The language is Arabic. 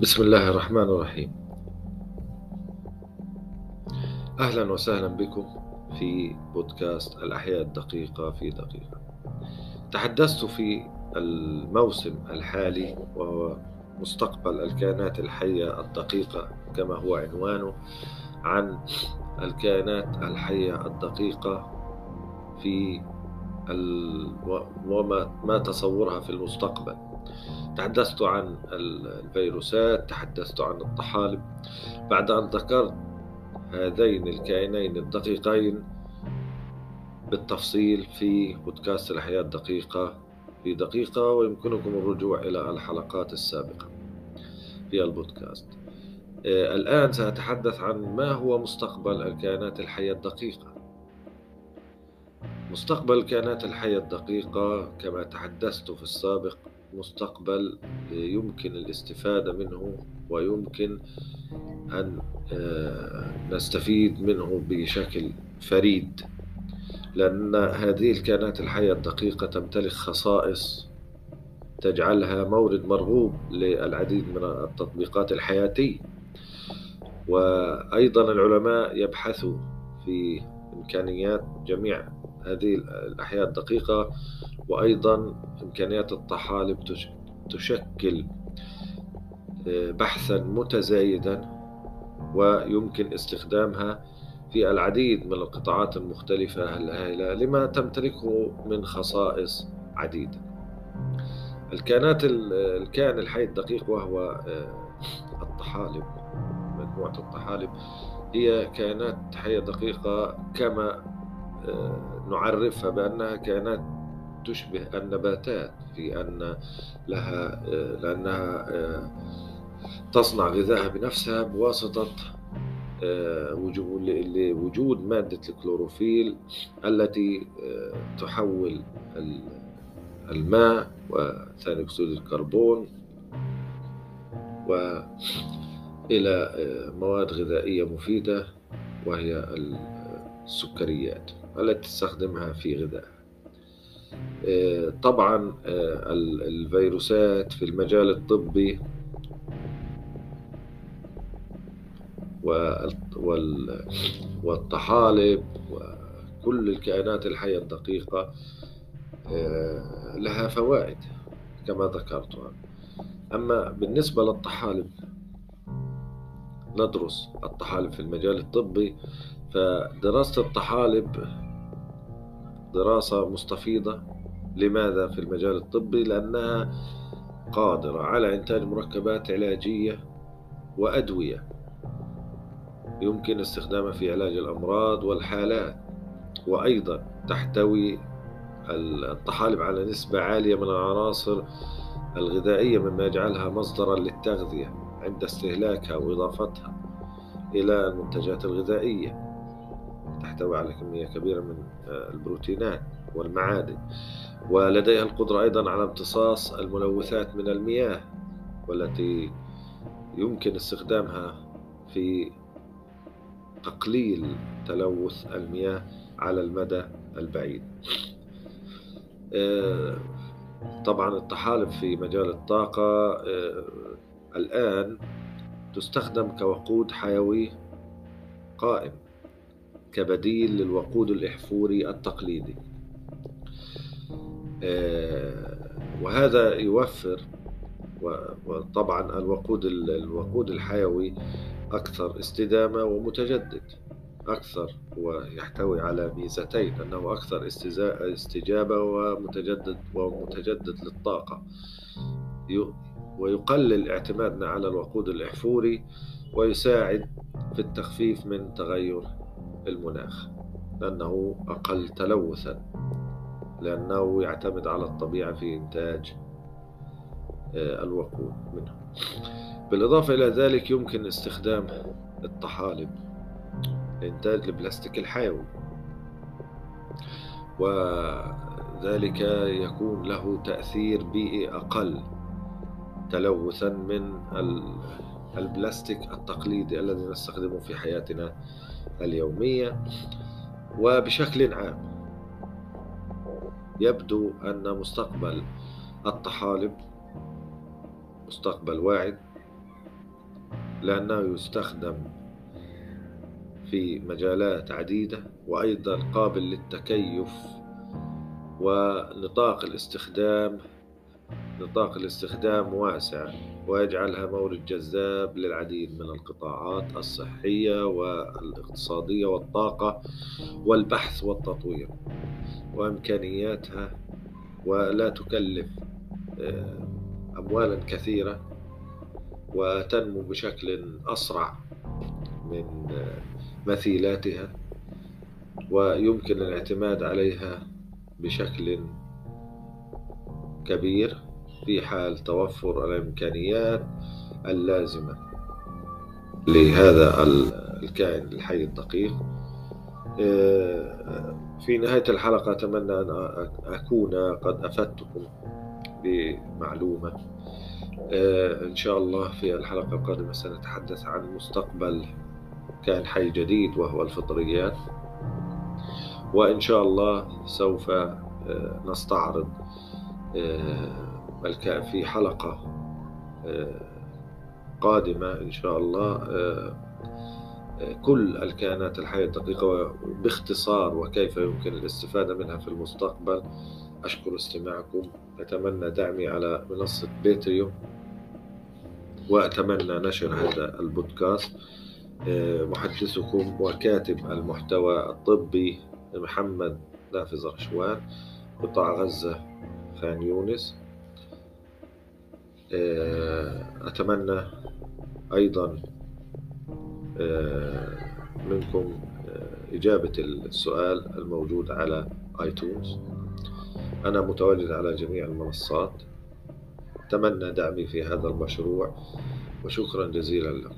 بسم الله الرحمن الرحيم. أهلا وسهلا بكم في بودكاست الأحياء الدقيقة في دقيقة. تحدثت في الموسم الحالي وهو مستقبل الكائنات الحية الدقيقة كما هو عنوانه عن الكائنات الحية الدقيقة في وما ما تصورها في المستقبل. تحدثت عن الفيروسات تحدثت عن الطحالب. بعد أن ذكرت هذين الكائنين الدقيقين بالتفصيل في بودكاست الحياة الدقيقة في دقيقة ويمكنكم الرجوع إلى الحلقات السابقة في البودكاست. آه، الآن سأتحدث عن ما هو مستقبل الكائنات الحية الدقيقة. مستقبل الكائنات الحية الدقيقة كما تحدثت في السابق مستقبل يمكن الاستفادة منه ويمكن أن آه، نستفيد منه بشكل فريد. لأن هذه الكائنات الحية الدقيقة تمتلك خصائص تجعلها مورد مرغوب للعديد من التطبيقات الحياتية وأيضا العلماء يبحثوا في إمكانيات جميع هذه الأحياء الدقيقة وأيضا إمكانيات الطحالب تشكل آه، بحثا متزايدا ويمكن استخدامها في العديد من القطاعات المختلفة الهائلة لما تمتلكه من خصائص عديدة. الكائنات الكائن الحي الدقيق وهو آه، الطحالب مجموعة الطحالب هي كائنات حية دقيقة كما آه، نعرفها بأنها كائنات تشبه النباتات في أن لها آه، لأنها آه، تصنع غذائها بنفسها بواسطة وجود مادة الكلوروفيل التي تحول الماء وثاني أكسيد الكربون وإلى مواد غذائية مفيدة وهي السكريات. التي تستخدمها في غذائها آه، طبعا آه، الفيروسات في المجال الطبي والطحالب وكل الكائنات الحية الدقيقة آه، لها فوائد كما ذكرتها أما بالنسبة للطحالب ندرس الطحالب في المجال الطبي فدراسة الطحالب دراسة مستفيضة لماذا في المجال الطبي؟ لأنها قادرة على إنتاج مركبات علاجية وأدوية يمكن استخدامها في علاج الأمراض والحالات وأيضا تحتوي الطحالب على نسبة عالية من العناصر الغذائية مما يجعلها مصدرا للتغذية عند استهلاكها وإضافتها إلى المنتجات الغذائية. تحتوي على كمية كبيرة من آه، البروتينات والمعادن ولديها القدرة أيضا على امتصاص الملوثات من المياه والتي يمكن استخدامها في تقليل تلوث المياه على المدى البعيد. آه، طبعا الطحالب في مجال الطاقة آه، الآن تستخدم كوقود حيوي قائم كبديل للوقود الإحفوري التقليدي. آه، وهذا يوفر وطبعا الوقود الوقود الحيوي أكثر استدامة ومتجدد أكثر ويحتوي على ميزتين أنه أكثر استجابة ومتجدد ومتجدد للطاقة. ويقلل اعتمادنا على الوقود الإحفوري ويساعد في التخفيف من تغير المناخ لأنه أقل تلوثا لأنه يعتمد على الطبيعة في إنتاج آه، الوقود منه. بالإضافة إلى ذلك يمكن استخدام الطحالب لإنتاج البلاستيك الحيوي. وذلك يكون له تأثير بيئي أقل. تلوثا من البلاستيك التقليدي الذي نستخدمه في حياتنا اليومية وبشكل عام يبدو أن مستقبل الطحالب مستقبل واعد لأنه يستخدم في مجالات عديدة وأيضا قابل للتكيف ونطاق الاستخدام نطاق الاستخدام واسع ويجعلها مورد جذاب للعديد من القطاعات الصحية والاقتصادية والطاقة والبحث والتطوير وإمكانياتها ولا تكلف آه، أموالا كثيرة وتنمو بشكل أسرع من آه، مثيلاتها ويمكن الاعتماد عليها بشكل كبير. في حال توفر الإمكانيات اللازمة لهذا الكائن الحي الدقيق. آه، في نهاية الحلقة أتمنى أن أكون قد أفدتكم بمعلومة. آه، إن شاء الله في الحلقة القادمة سنتحدث عن مستقبل كائن حي جديد وهو الفطريات. وإن شاء الله سوف آه، نستعرض في حلقة قادمة إن شاء الله كل الكائنات الحية الدقيقة باختصار وكيف يمكن الاستفادة منها في المستقبل. أشكر استماعكم أتمنى دعمي على منصة بيتريو وأتمنى نشر هذا البودكاست. محدثكم وكاتب المحتوى الطبي محمد نافذ رشوان قطاع غزة خان يونس. أتمنى أيضا آه، منكم آه، إجابة السؤال الموجود على آيتونز. أنا متواجد على جميع المنصات. أتمنى دعمي في هذا المشروع وشكرا جزيلا لكم.